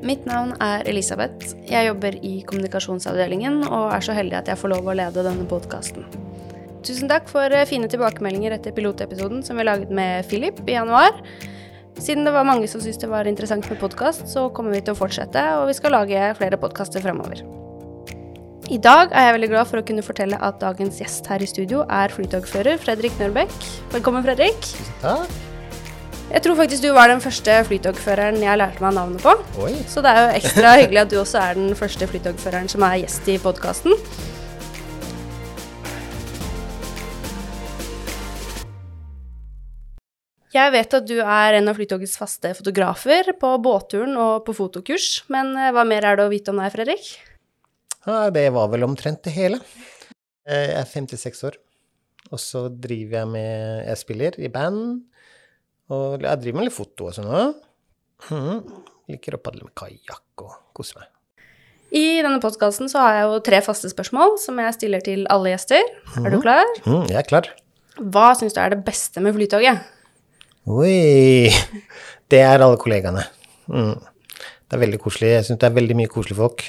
Mitt navn er Elisabeth. Jeg jobber i kommunikasjonsavdelingen og er så heldig at jeg får lov å lede denne podkasten. Tusen takk for eh, fine tilbakemeldinger etter pilotepisoden som vi laget med Philip i januar. Siden det var mange som syntes det var interessant med podkast, så kommer vi til å fortsette, og vi skal lage flere podkaster fremover. I dag er jeg veldig glad for å kunne fortelle at dagens gjest her i studio er flytogfører Fredrik Nørbekk. Velkommen, Fredrik. Takk. Jeg tror faktisk du var den første flytogføreren jeg lærte meg navnet på. Oi. Så det er jo ekstra hyggelig at du også er den første flytogføreren som er gjest i podkasten. Jeg vet at du er en av Flytogets faste fotografer på båtturen og på fotokurs, men eh, hva mer er det å vite om deg, Fredrik? Ja, det var vel omtrent det hele. Eh, Jeg er 56 år, og så driver jeg med Jeg spiller i band, og jeg driver med litt foto og sånn òg. Mm. Liker å padle med kajakk og kose meg. I denne podkasten så har jeg jo tre faste spørsmål som jeg stiller til alle gjester. Er du klar? Mm, jeg er klar. Hva syns du er det beste med Flytoget? Oi! Det er alle kollegaene. Mm. Det er veldig koselig. Jeg syns det er veldig mye koselige folk.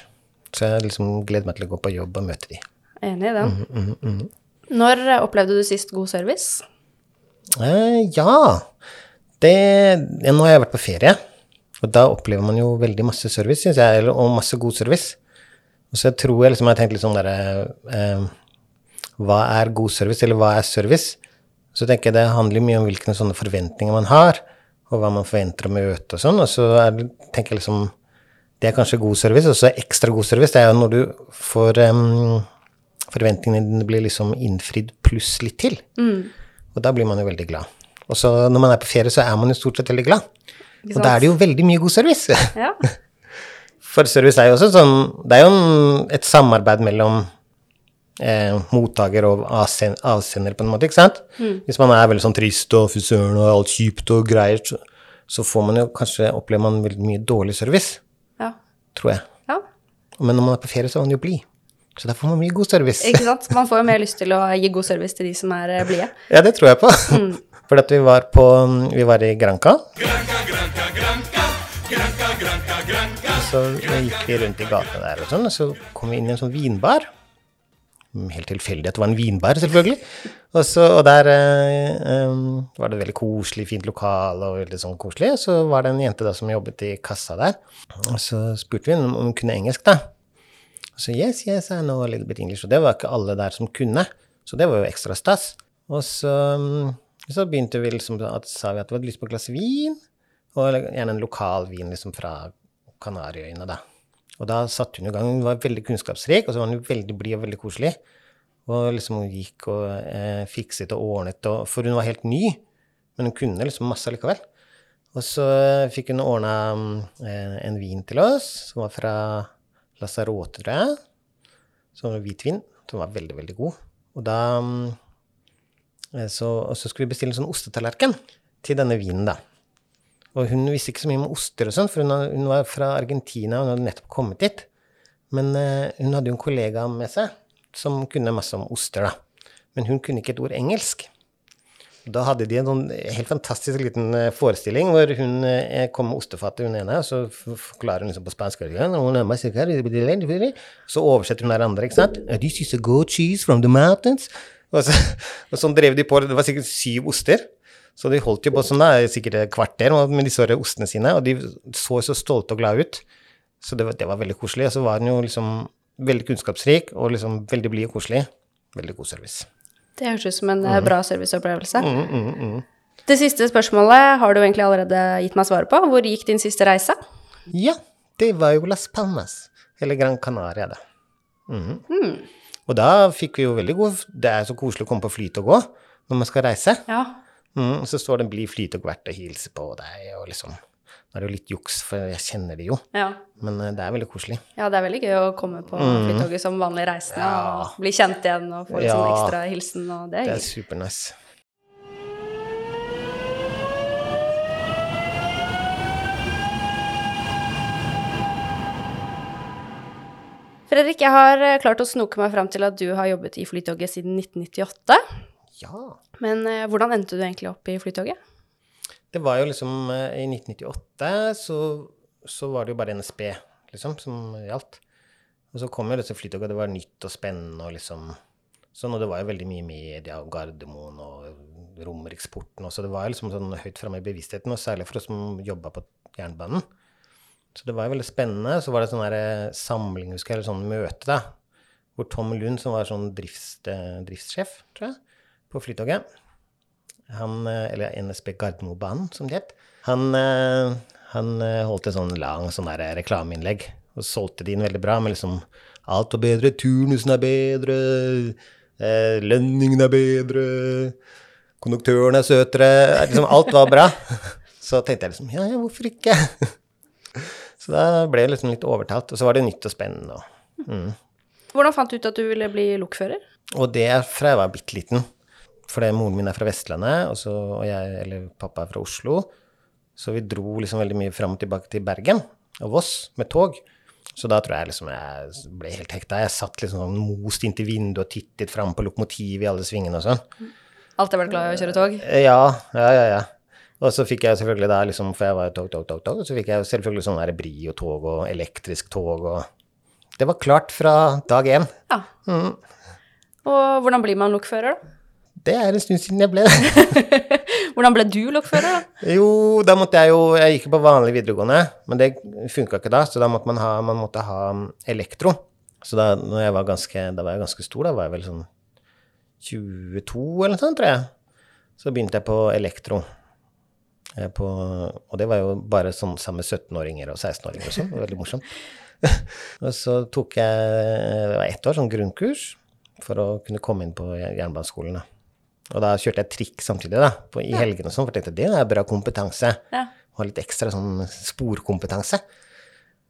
Så jeg liksom gleder meg til å gå på jobb og møte de. Enig i den. Mhm, Når opplevde du sist god service? Eh, ja. Det ja, Nå har jeg vært på ferie, og da opplever man jo veldig masse service, syns jeg, eller- og masse god service. Og så tror jeg liksom jeg har tenkt litt sånn derre eh, Hva er god service, eller hva er service? Så tenker jeg det handler mye om hvilke sånne forventninger man har, og hva man forventer å møte og sånn. Og så er, tenker jeg liksom Det er kanskje god service, og så ekstra god service, det er jo når du får em, Forventningene dine blir liksom innfridd pluss litt til. Og da blir man jo veldig glad. Og så når man er på ferie, så er man jo stort sett veldig glad. Og da er det jo veldig mye god service. Ja. For service er jo også sånn Det er jo et samarbeid mellom eh, mottaker og avsender, på en måte, ikke sant? Hvis man er veldig sånn trist og fy søren og alt kjipt og greier, så, så får man jo kanskje opplever man veldig mye dårlig service, ja. tror jeg. ja. Men når man er på ferie, så er man jo blid. Så da får man mye god service. Ikke sant? Man får jo mer lyst til å gi god service til de som er eh, blide. Ja, det tror jeg på. For vi var på Vi var i Granca. Så gikk vi rundt i gata der og sånn, og så kom vi inn i en sånn vinbar. Helt tilfeldig at det var en vinbar, selvfølgelig. Og, så, og der eh, var det et veldig koselig, fint lokal og veldig sånn koselig. Så var det en jente da som jobbet i kassa der. Og så spurte vi om hun kunne engelsk, da. Og så yes, yes, I know a little bit English. Og det var ikke alle der som kunne. Så det var jo ekstra stas. Og så, så begynte vi liksom at sa vi at vi hadde lyst på et glass vin, og gjerne en lokal vin liksom fra Kanariøyene, da. Og da satte hun i gang. Hun var veldig kunnskapsrik, og så var hun veldig blid og veldig koselig. Og liksom hun gikk og eh, fikset og ordnet, og, for hun var helt ny, men hun kunne liksom masse likevel. Og så fikk hun ordna eh, en vin til oss, som var fra Lasarote, tror jeg. Som var hvitvin. Som var veldig, veldig god. Og da mm, eh, så, Og så skulle vi bestille en sånn ostetallerken til denne vinen, da. Og hun visste ikke så mye om oster og sånn, for hun, hun var fra Argentina, og hun hadde nettopp kommet dit. Men uh, hun hadde jo en kollega med seg som kunne masse om oster, da. Men hun kunne ikke et ord engelsk. Da hadde de en sånn helt fantastisk liten eh, forestilling hvor hun eh, kom med ostefatet, hun ene, og så forklarer hun liksom på spansk. Så oversetter hun den andre, ikke sant. "Uh, This is a goat cheese from the mountains. Og, så, sånn drev de på. Det var sikkert syv oster. Så de holdt jo på sånn da, sikkert et kvarter med disse ostene sine, og de så så stolte og glade ut. Så det var, det var veldig koselig. Og så var hun jo liksom veldig kunnskapsrik og liksom veldig blid og koselig. Veldig god service. Det høres ut som en mm. bra serviceopplevelse. Mm, mm, mm. Det siste spørsmålet har du egentlig allerede gitt meg svaret på. Hvor gikk din siste reise? Ja, det var jo Las Palmas, eller Gran Canaria, det. Mhm. Og da fikk vi jo veldig god Det er så koselig å komme på flytog òg, når man skal reise. Ja. Mm, så står det en blid flytog verdt og hilser på deg, og liksom Nå er det jo litt juks, for jeg kjenner det jo, Ja. men eh, det er veldig koselig. ja, det er veldig gøy å komme på Flytoget som vanlig reisende Mm. Ja. og bli kjent igjen og få litt sånn ekstra hilsen, og det er Det er gøy. supernice. Fredrik, jeg har eh, klart å snoke meg fram til at du har jobbet i Flytoget siden 1998. Ja. Men eh, hvordan endte du egentlig opp i Flytoget? Det var jo liksom eh, I 1998 så, så var det jo bare NSB liksom, som gjaldt. Og så kom jo disse flytoga, det var nytt og spennende og liksom sånn, og det var jo veldig mye media og Gardermoen og Romeriksporten også. Det var jo liksom sånn høyt framme i bevisstheten, og særlig for oss som jobba på jernbanen. Så det var veldig spennende. Så var det sånn eh, samling, husker jeg, eller sånn møte, da, hvor Tom Lund, som var sånn drifts, eh, driftssjef, tror jeg, på Flytoget han, eh, eller NSB Gardermobanen, som det het, han, han holdt et sånn lang sånn reklameinnlegg og solgte det inn veldig bra med liksom Alt var bedre, turnusen er bedre, lønningen er bedre, konduktøren er søtere Liksom alt var bra. Så tenkte jeg liksom Ja, ja, hvorfor ikke? Så da ble jeg liksom litt overtalt. Og så var det nytt og spennende. Mm. Hvordan fant du ut at du ville bli lokfører? Og det er fra jeg var bitte liten. Fordi moren min er fra Vestlandet, og, så, og jeg, eller pappa er fra Oslo. Så vi dro liksom veldig mye fram og tilbake til Bergen og Voss med tog. Så da tror jeg liksom jeg ble helt hekta. Jeg satt liksom sånn most inntil vinduet og tittet fram på lokomotivet i alle svingene og sånn. Alltid vært glad i å kjøre tog? Ja, ja, ja. ja. Og så fikk jeg selvfølgelig da, liksom, for jeg var tog, tog, tog, tog, så fikk jeg selvfølgelig sånn der Brio-tog og elektrisk tog og Det var klart fra dag én. Ja. Mm. Og hvordan blir man lokfører, da? Det er en stund siden jeg ble det. Hvordan ble du lokfører, da? Jo, da måtte jeg jo Jeg gikk på vanlig videregående, men det funka ikke da, så da måtte man ha, man måtte ha um, elektro. Så da jeg var ganske, da var jeg ganske stor, da var jeg vel sånn 22 eller noe sånt, tror jeg. Så begynte jeg på elektro. Eh, På, og det var jo bare sånn sammen med 17-åringer og 16-åringer og sånn. Veldig morsomt. og så tok jeg det var ett år sånn grunnkurs for å kunne komme inn på jernbaneskolen. da. Og da kjørte jeg trikk samtidig, da, på, i helgene og sånn, for jeg tenkte det er bra kompetanse. Ja. Ha litt ekstra sånn sporkompetanse.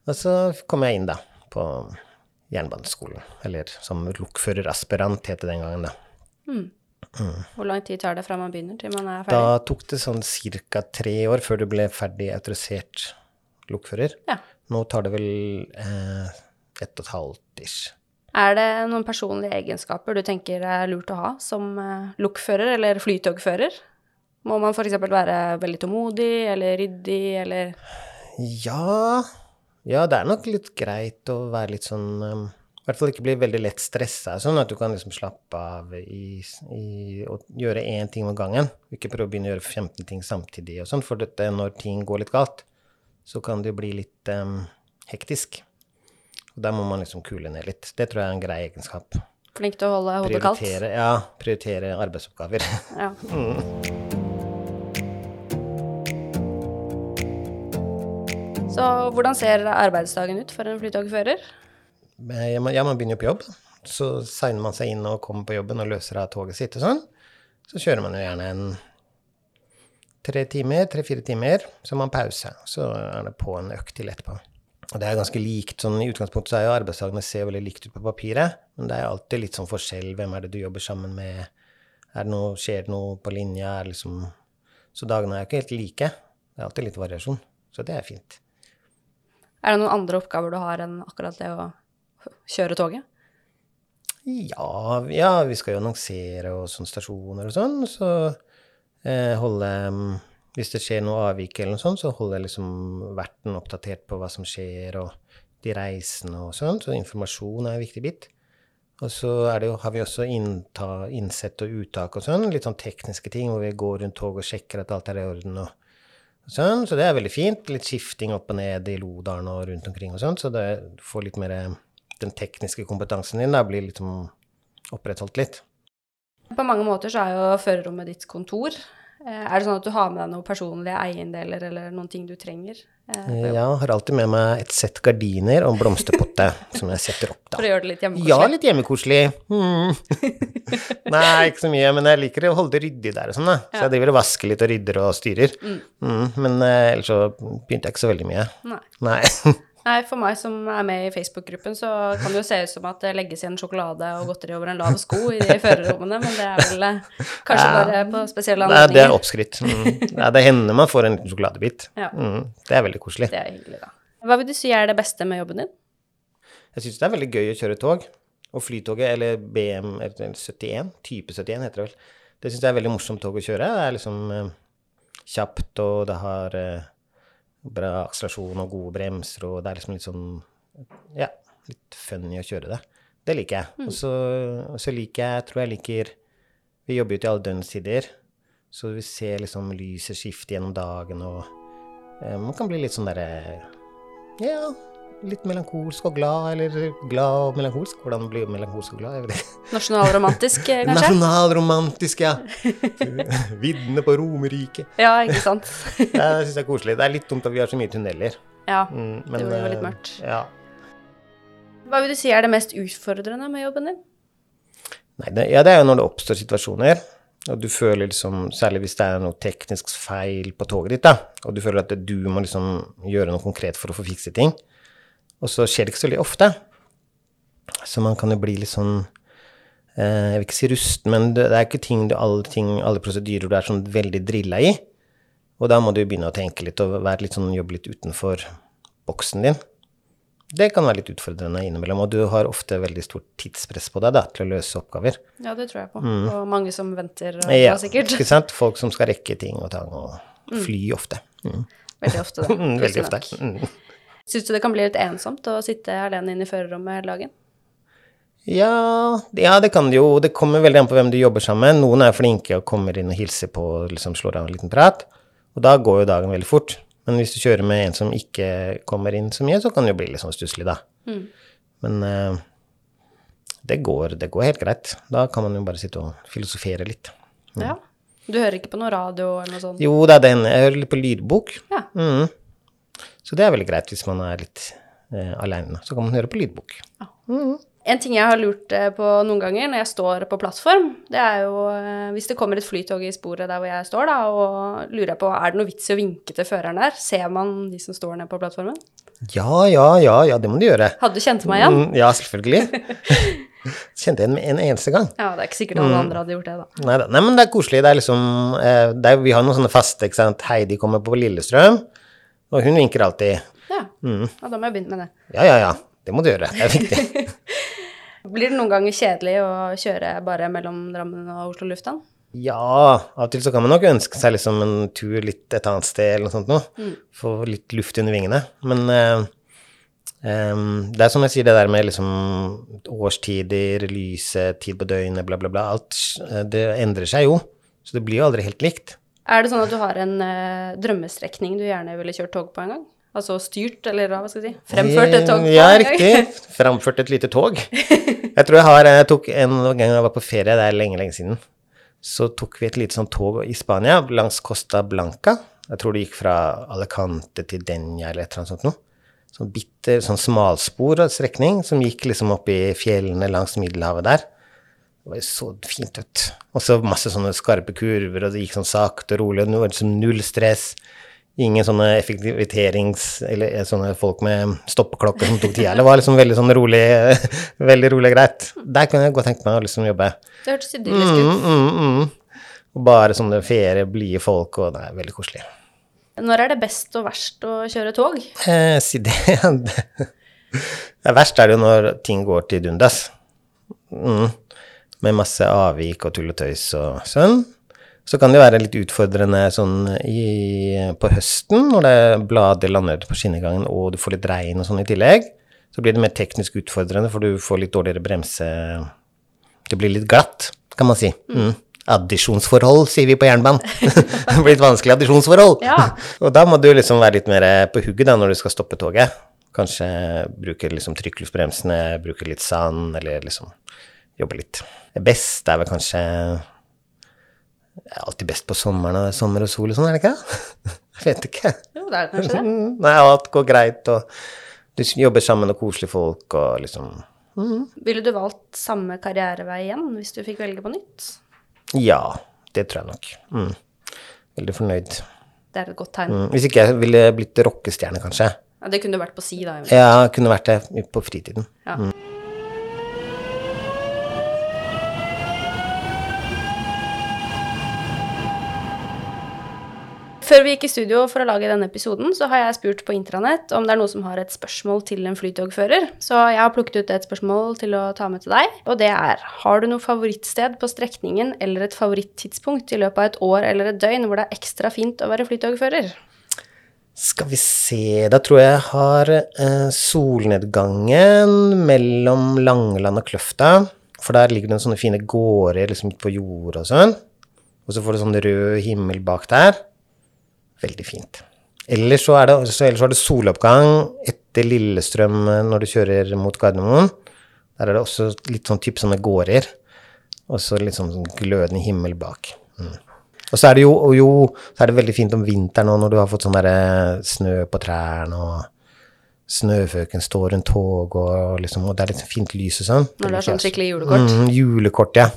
Og så kom jeg inn, da, på jernbaneskolen. Eller som lokføreraspirant, het det den gangen, da. Hvor lang tid tar det fra man begynner til man er ferdig? Da tok det sånn ca. tre år før du ble ferdig autorisert lokfører. Ja. Nå tar det vel eh, ett og et halvt ish. Er det noen personlige egenskaper du tenker er lurt å ha som eh, lokfører eller flytogfører? Må man f.eks. være veldig tålmodig eller ryddig eller Ja, ja, det er nok litt greit å være litt sånn um, I hvert fall ikke bli veldig lett stressa, sånn at du kan liksom slappe av i, i å gjøre én ting om gangen. Ikke prøve å begynne å gjøre 15 ting samtidig og sånn, for dette, når ting går litt galt, så kan det jo bli litt um, hektisk. Og der må man liksom kule ned litt. Det tror jeg er en grei egenskap. flink til å holde hodet kaldt? Ja, prioritere arbeidsoppgaver. Ja. Så hvordan ser arbeidsdagen ut for en flytogfører? Men Ja, man, begynner jo på jobb. Så signer man seg inn og kommer på jobben og løser av toget sitt og sånn. Så kjører man jo gjerne en tre timer, tre-fire timer, så har man pause. Så er det på en økt til etterpå. Og det er ganske likt. sånn I utgangspunktet så er jo arbeidsdagene ser veldig likt ut på papiret, men det er alltid litt sånn forskjell. Hvem er det du jobber sammen med? Er det noe, skjer det noe på linja? Er liksom Så dagene er ikke helt like. Det er alltid litt variasjon. Så det er fint. Er det noen andre oppgaver du har enn akkurat det å kjøre toget? Ja, ja, vi skal jo annonsere og sånn stasjoner og sånn, så eh, holde mm, Hvis det skjer noe avvik eller noe sånt, så holder jeg liksom verten oppdatert på hva som skjer, og de reisende og sånn, så informasjon er en viktig bit. Og så jo, har vi også innta, innsett og uttak og sånn, litt sånn tekniske ting, hvor vi går rundt toget og sjekker at alt er i orden og sånn, så det er veldig fint. Litt skifting opp og ned i Lodalen og rundt omkring og sånn, så det får litt mer den tekniske kompetansen din da blir liksom opprettholdt litt. På mange måter så er jo førerrommet ditt kontor. Eh, Er det sånn at du har med deg noen personlige eiendeler eller noen ting du trenger? Ja. Jeg har alltid med meg et sett gardiner og en blomsterpotte som jeg setter opp, For å gjøre det litt Ja, litt hjemmekoselig. Mm. Nei, ikke så mye, men jeg liker å holde det ryddig der og sånn, da. Så jeg driver og vasker litt og rydder og styrer. Mm. Men eh, ellers så begynte jeg ikke så veldig mye. Nei. Nei. Nei, for meg som er med i Facebook-gruppen, så kan det jo se ut som at det legges igjen sjokolade og godteri over en lav sko i de førerrommene, men det er vel eh, kanskje Ja. bare på spesielle Nei, det er anledninger. oppskrytt. Mm. Det hender man får en liten sjokoladebit. Ja. Mm. Det er veldig koselig. Det er hyggelig, da. Hva vil du si er det beste med jobben din? Jeg syns det er veldig gøy å kjøre tog. Og Flytoget, eller BM 71, type 71 heter det vel, det syns jeg er veldig morsomt tog å kjøre. Det er liksom eh, kjapt, og det har eh, bra akselerasjon og gode bremser, og det er liksom litt sånn Ja, litt funny å kjøre det. Det liker jeg. Og så, og så liker jeg, tror jeg liker Vi jobber jo til alle døgnstider, så vi ser liksom lyset skifte gjennom dagen, og eh, man kan bli litt sånn derre Ja, litt melankolsk og glad, eller glad og melankolsk. Hvordan blir melankolsk og glad? Jeg vet ikke. Nasjonalromantisk, eh, kanskje? Nasjonalromantisk, ja. Viddene på Romerike. Ja, ikke sant? Ja, det syns jeg er koselig. Det er litt dumt at vi har så mye tunneler. Ja. Mm, Det blir jo litt eh, mørkt. Ja. Hva vil du si er det mest utfordrende med jobben din? Nei, det, ja, det er jo når det oppstår situasjoner, og du føler liksom Særlig hvis det er noe teknisk feil på toget ditt, da, og du føler at du må liksom gjøre noe konkret for å få fikset ting, og så skjer det ikke så veldig ofte. Så man kan jo bli litt sånn eh, Jeg vil ikke si rusten, men det, er ikke ting alle, ting, alle prosedyrer du er sånn veldig drilla i. Og da må du begynne å tenke litt og være litt sånn, jobbe litt utenfor boksen din. Det kan være litt utfordrende innimellom, og du har ofte veldig stort tidspress på deg da, til å løse oppgaver. Ja, det tror jeg på. Og mange som venter, og, Mm. Ja, sikkert. ikke sant? Folk som skal rekke ting og tang, og fly ofte. Mm. Veldig ofte, da. Mm, veldig ofte. Mm. Syns du det kan bli litt ensomt å sitte alene inne i førerrommet hele dagen? Ja, ja, det kan det jo. Det kommer veldig an på hvem du jobber sammen med. Noen er flinke og kommer inn og hilser på og liksom slår av en liten prat. Og da går jo dagen veldig fort. Men hvis du kjører med en som ikke kommer inn så mye, så kan det jo bli litt sånn stusslig, da. Mm. Men uh, det, går, det går helt greit. Da kan man jo bare sitte og filosofere litt. Ja. Du hører ikke på noe radio eller noe sånt? Jo, det er den. Jeg hører litt på lydbok. Ja. Mm. Så det er veldig greit hvis man er litt eh, aleine. Så kan man høre på lydbok. En ting jeg har lurt eh, på noen ganger når jeg står på plattform, det er jo eh, hvis det kommer et flytog i sporet der hvor jeg står, da, og lurer på er det noe vits i å vinke til føreren der? Ser man de som står nede på plattformen? Ja, ja, ja, ja, det må du gjøre. Hadde du kjent meg igjen? Mm, ja, selvfølgelig. Kjente jeg med en eneste gang. Ja, det er ikke sikkert alle andre hadde gjort det, da. Neida. Nei, men det er koselig. Det er liksom eh, det er, Vi har noen sånne faste, ikke sant. Heidi kommer på Lillestrøm, og hun vinker alltid. Ja. Mm. ja, da må jeg begynne med det. Ja, ja, ja. Det må du gjøre. Det er viktig. Blir det noen ganger kjedelig å kjøre bare mellom Drammen og Oslo lufthavn? Ja, av og til så kan man nok ønske seg liksom en tur litt et annet sted eller noe sånt noe. Få litt luft under vingene. Men eh, em, det er som jeg sier, det der med liksom årstider, lyset, tid på døgnet, bla, bla, bla. Alt eh, det endrer seg jo. Så det blir jo aldri helt likt. Er det sånn at du har en uh, drømmestrekning du gjerne ville kjørt tog på en gang? Altså styrt, eller hva skal jeg si? Fremført et tog på Ja, en gang? riktig. Fremført et lite tog. Jeg tror jeg har Jeg tok en gang jeg var på ferie, det er lenge, lenge siden. Så tok vi et lite sånn tog i Spania, langs Costa Blanca. Jeg tror det gikk fra Alicante til Denia eller et eller annet sånt noe. Sånn bitter, sånn smalspor og strekning som gikk liksom opp i fjellene langs Middelhavet der. Det var jo så fint ut. Og så masse sånne skarpe kurver, og det gikk sånn sakte og rolig, og det var liksom null stress. Ingen sånne effektiviterings... Eller eh, sånne folk med stoppeklokke som tok tida. Det var liksom veldig sånn rolig, veldig rolig og greit. Der kunne jeg godt tenkt meg å liksom jobbe. Det hørtes idyllisk ut. Mm, mm, mm. Og bare sånne ferie, blide folk, og det er veldig koselig. Når er det best og verst å kjøre tog? Eh, si det Det verst er det jo når ting går til dundas. Mm. Med masse avvik og tull og tøys og sånn. Så kan det være litt utfordrende sånn i, på høsten, når det blader lander på skinnegangen og du får litt regn og sånn i tillegg. Så blir det mer teknisk utfordrende, for du får litt dårligere bremse Det blir litt glatt, kan man si. Mm. Addisjonsforhold, sier vi på jernbanen. det blir litt vanskelig addisjonsforhold. Ja. og da må du liksom være litt mer på hugget da når du skal stoppe toget. Kanskje bruke liksom trykkluftbremsene, bruke litt sand, eller liksom jobbe litt. Det beste er vel kanskje Det er alltid best på sommeren og er sommer og sol og sånn, er det ikke? Jeg vet ikke. Jo, det er kanskje det. Mm, Nei, alt går greit, og du jobber sammen med koselige folk, og liksom Ville du valgt samme karrierevei igjen hvis du fikk velge på nytt? Ja, det tror jeg nok. Mm. Veldig fornøyd. Det er et godt tegn. Mm. Hvis ikke jeg ville blitt rockestjerne, kanskje. Ja, det kunne du vært på si, da. Ja, kunne vært det på fritiden. Ja. Før vi gikk i studio for å lage denne episoden, så har jeg spurt på intranett om det er noen som har et spørsmål til en flytogfører. Så jeg har plukket ut et spørsmål til å ta med til deg, og det er Har du noe favorittsted på strekningen eller et favorittidspunkt i løpet av et år eller et døgn hvor det er ekstra fint å være flytogfører? Skal vi se, da tror jeg jeg har eh, solnedgangen mellom Langeland og Kløfta. For der ligger det noen sånne fine gårder liksom på jordet og sånn. Og så får du sånn rød himmel bak der. Veldig fint. Ellers så det, så ellers så er det soloppgang etter Lillestrøm eh, når du kjører mot Gardermoen. Der er det også litt sånn type sånne gårder. Og så litt sånn, glødende himmel bak. Mm. Og så er det jo, jo så er det veldig fint om vinteren òg, når du har fått sånn derre snø på trærne, og snøføken står rundt tog, og liksom, og det er litt fint lys og sånn. Når det er sånn skikkelig julekort? Mm, julekort, ja.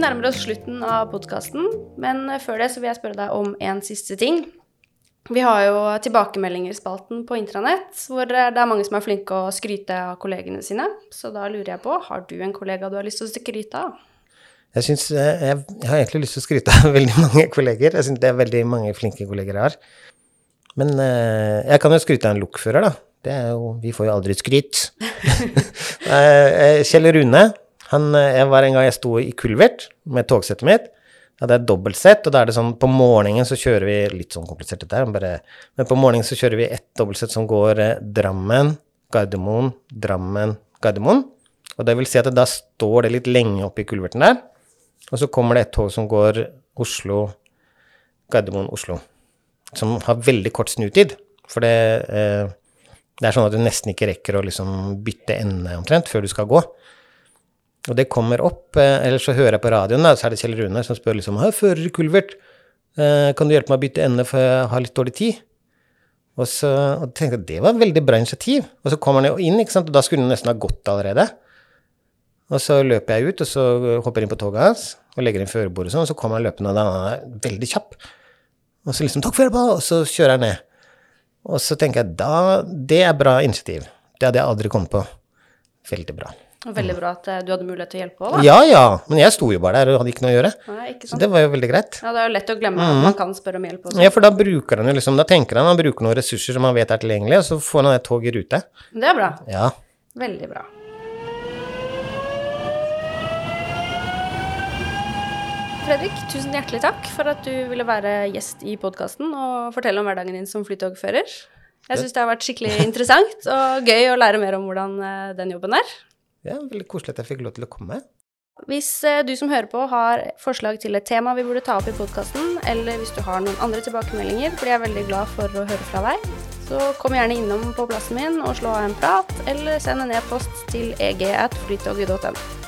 Vi nærmer oss slutten av podkasten, men før det så vil jeg spørre deg om en siste ting. Vi har jo tilbakemeldinger-spalten på intranett, hvor det er mange som er flinke å skryte av kollegene sine. Så da lurer jeg på, har du en kollega du har lyst til å skryte av? Jeg, synes, eh, jeg, jeg har egentlig lyst til å skryte av veldig mange kolleger. Jeg syns det er veldig mange flinke kolleger jeg har. Men eh, jeg kan jo skryte av en lokfører, da. Det er jo, vi får jo aldri skryt. Eh, Kjell Rune, han, eh, jeg var en gang jeg sto i kulvert med togsettet mitt. Ja, det er dobbeltsett, og da er det sånn på morgenen så kjører vi Litt sånn komplisert dette her, men på morgenen så kjører vi ett dobbeltsett som går eh, Drammen, Gardermoen, Drammen, Gardermoen. Og det vil si at da står det litt lenge oppe i kulverten der. Og så kommer det et tog som går Oslo, Gardermoen, Oslo. Som har veldig kort snutid. For det, eh, det er sånn at du nesten ikke rekker å liksom bytte ende omtrent før du skal gå. Og det kommer opp, eh, eller så hører jeg på radioen, da, så er det Kjell Rune som spør liksom fører i kulvert, eh, kan du hjelpe meg å bytte ende, for jeg har litt dårlig tid? Og så og tenkte jeg det var et veldig bra initiativ. Og så kommer han jo inn, ikke sant, og da skulle han nesten ha gått allerede. Og så løper jeg ut, og så hopper jeg inn på toget hans og legger inn førerbordet sånn, og så kommer han løpende, og da er veldig kjapp. Og så liksom 'Takk for hjelpa!' og så kjører jeg ned. Og så tenker jeg da Det er bra initiativ. Det hadde jeg aldri kommet på. Veldig bra. Veldig bra at eh, du hadde mulighet til å hjelpe òg, da. Ja ja, men jeg sto jo bare der og hadde ikke noe å gjøre. Nei, ikke Så det var jo veldig greit. Ja, det er jo lett å glemme at man kan spørre om hjelp også. Ja, for da bruker han jo liksom Da tenker han han bruker noen ressurser som han vet er tilgjengelige, og så får han et tog i rute. Det er bra. Ja. Veldig bra. Fredrik, tusen hjertelig takk for at du ville være gjest i podkasten og fortelle om hverdagen din som flytogfører. Jeg syns det har vært skikkelig interessant og gøy å lære mer om hvordan eh, den jobben er. Ja, veldig koselig at jeg fikk lov til å komme. Hvis eh, du som hører på har forslag til et tema vi burde ta opp i podkasten, eller hvis du har noen andre tilbakemeldinger, blir jeg veldig glad for å høre fra deg. Så kom gjerne innom på plassen min og slå av en prat, eller send en e-post til eg.flytoget.no.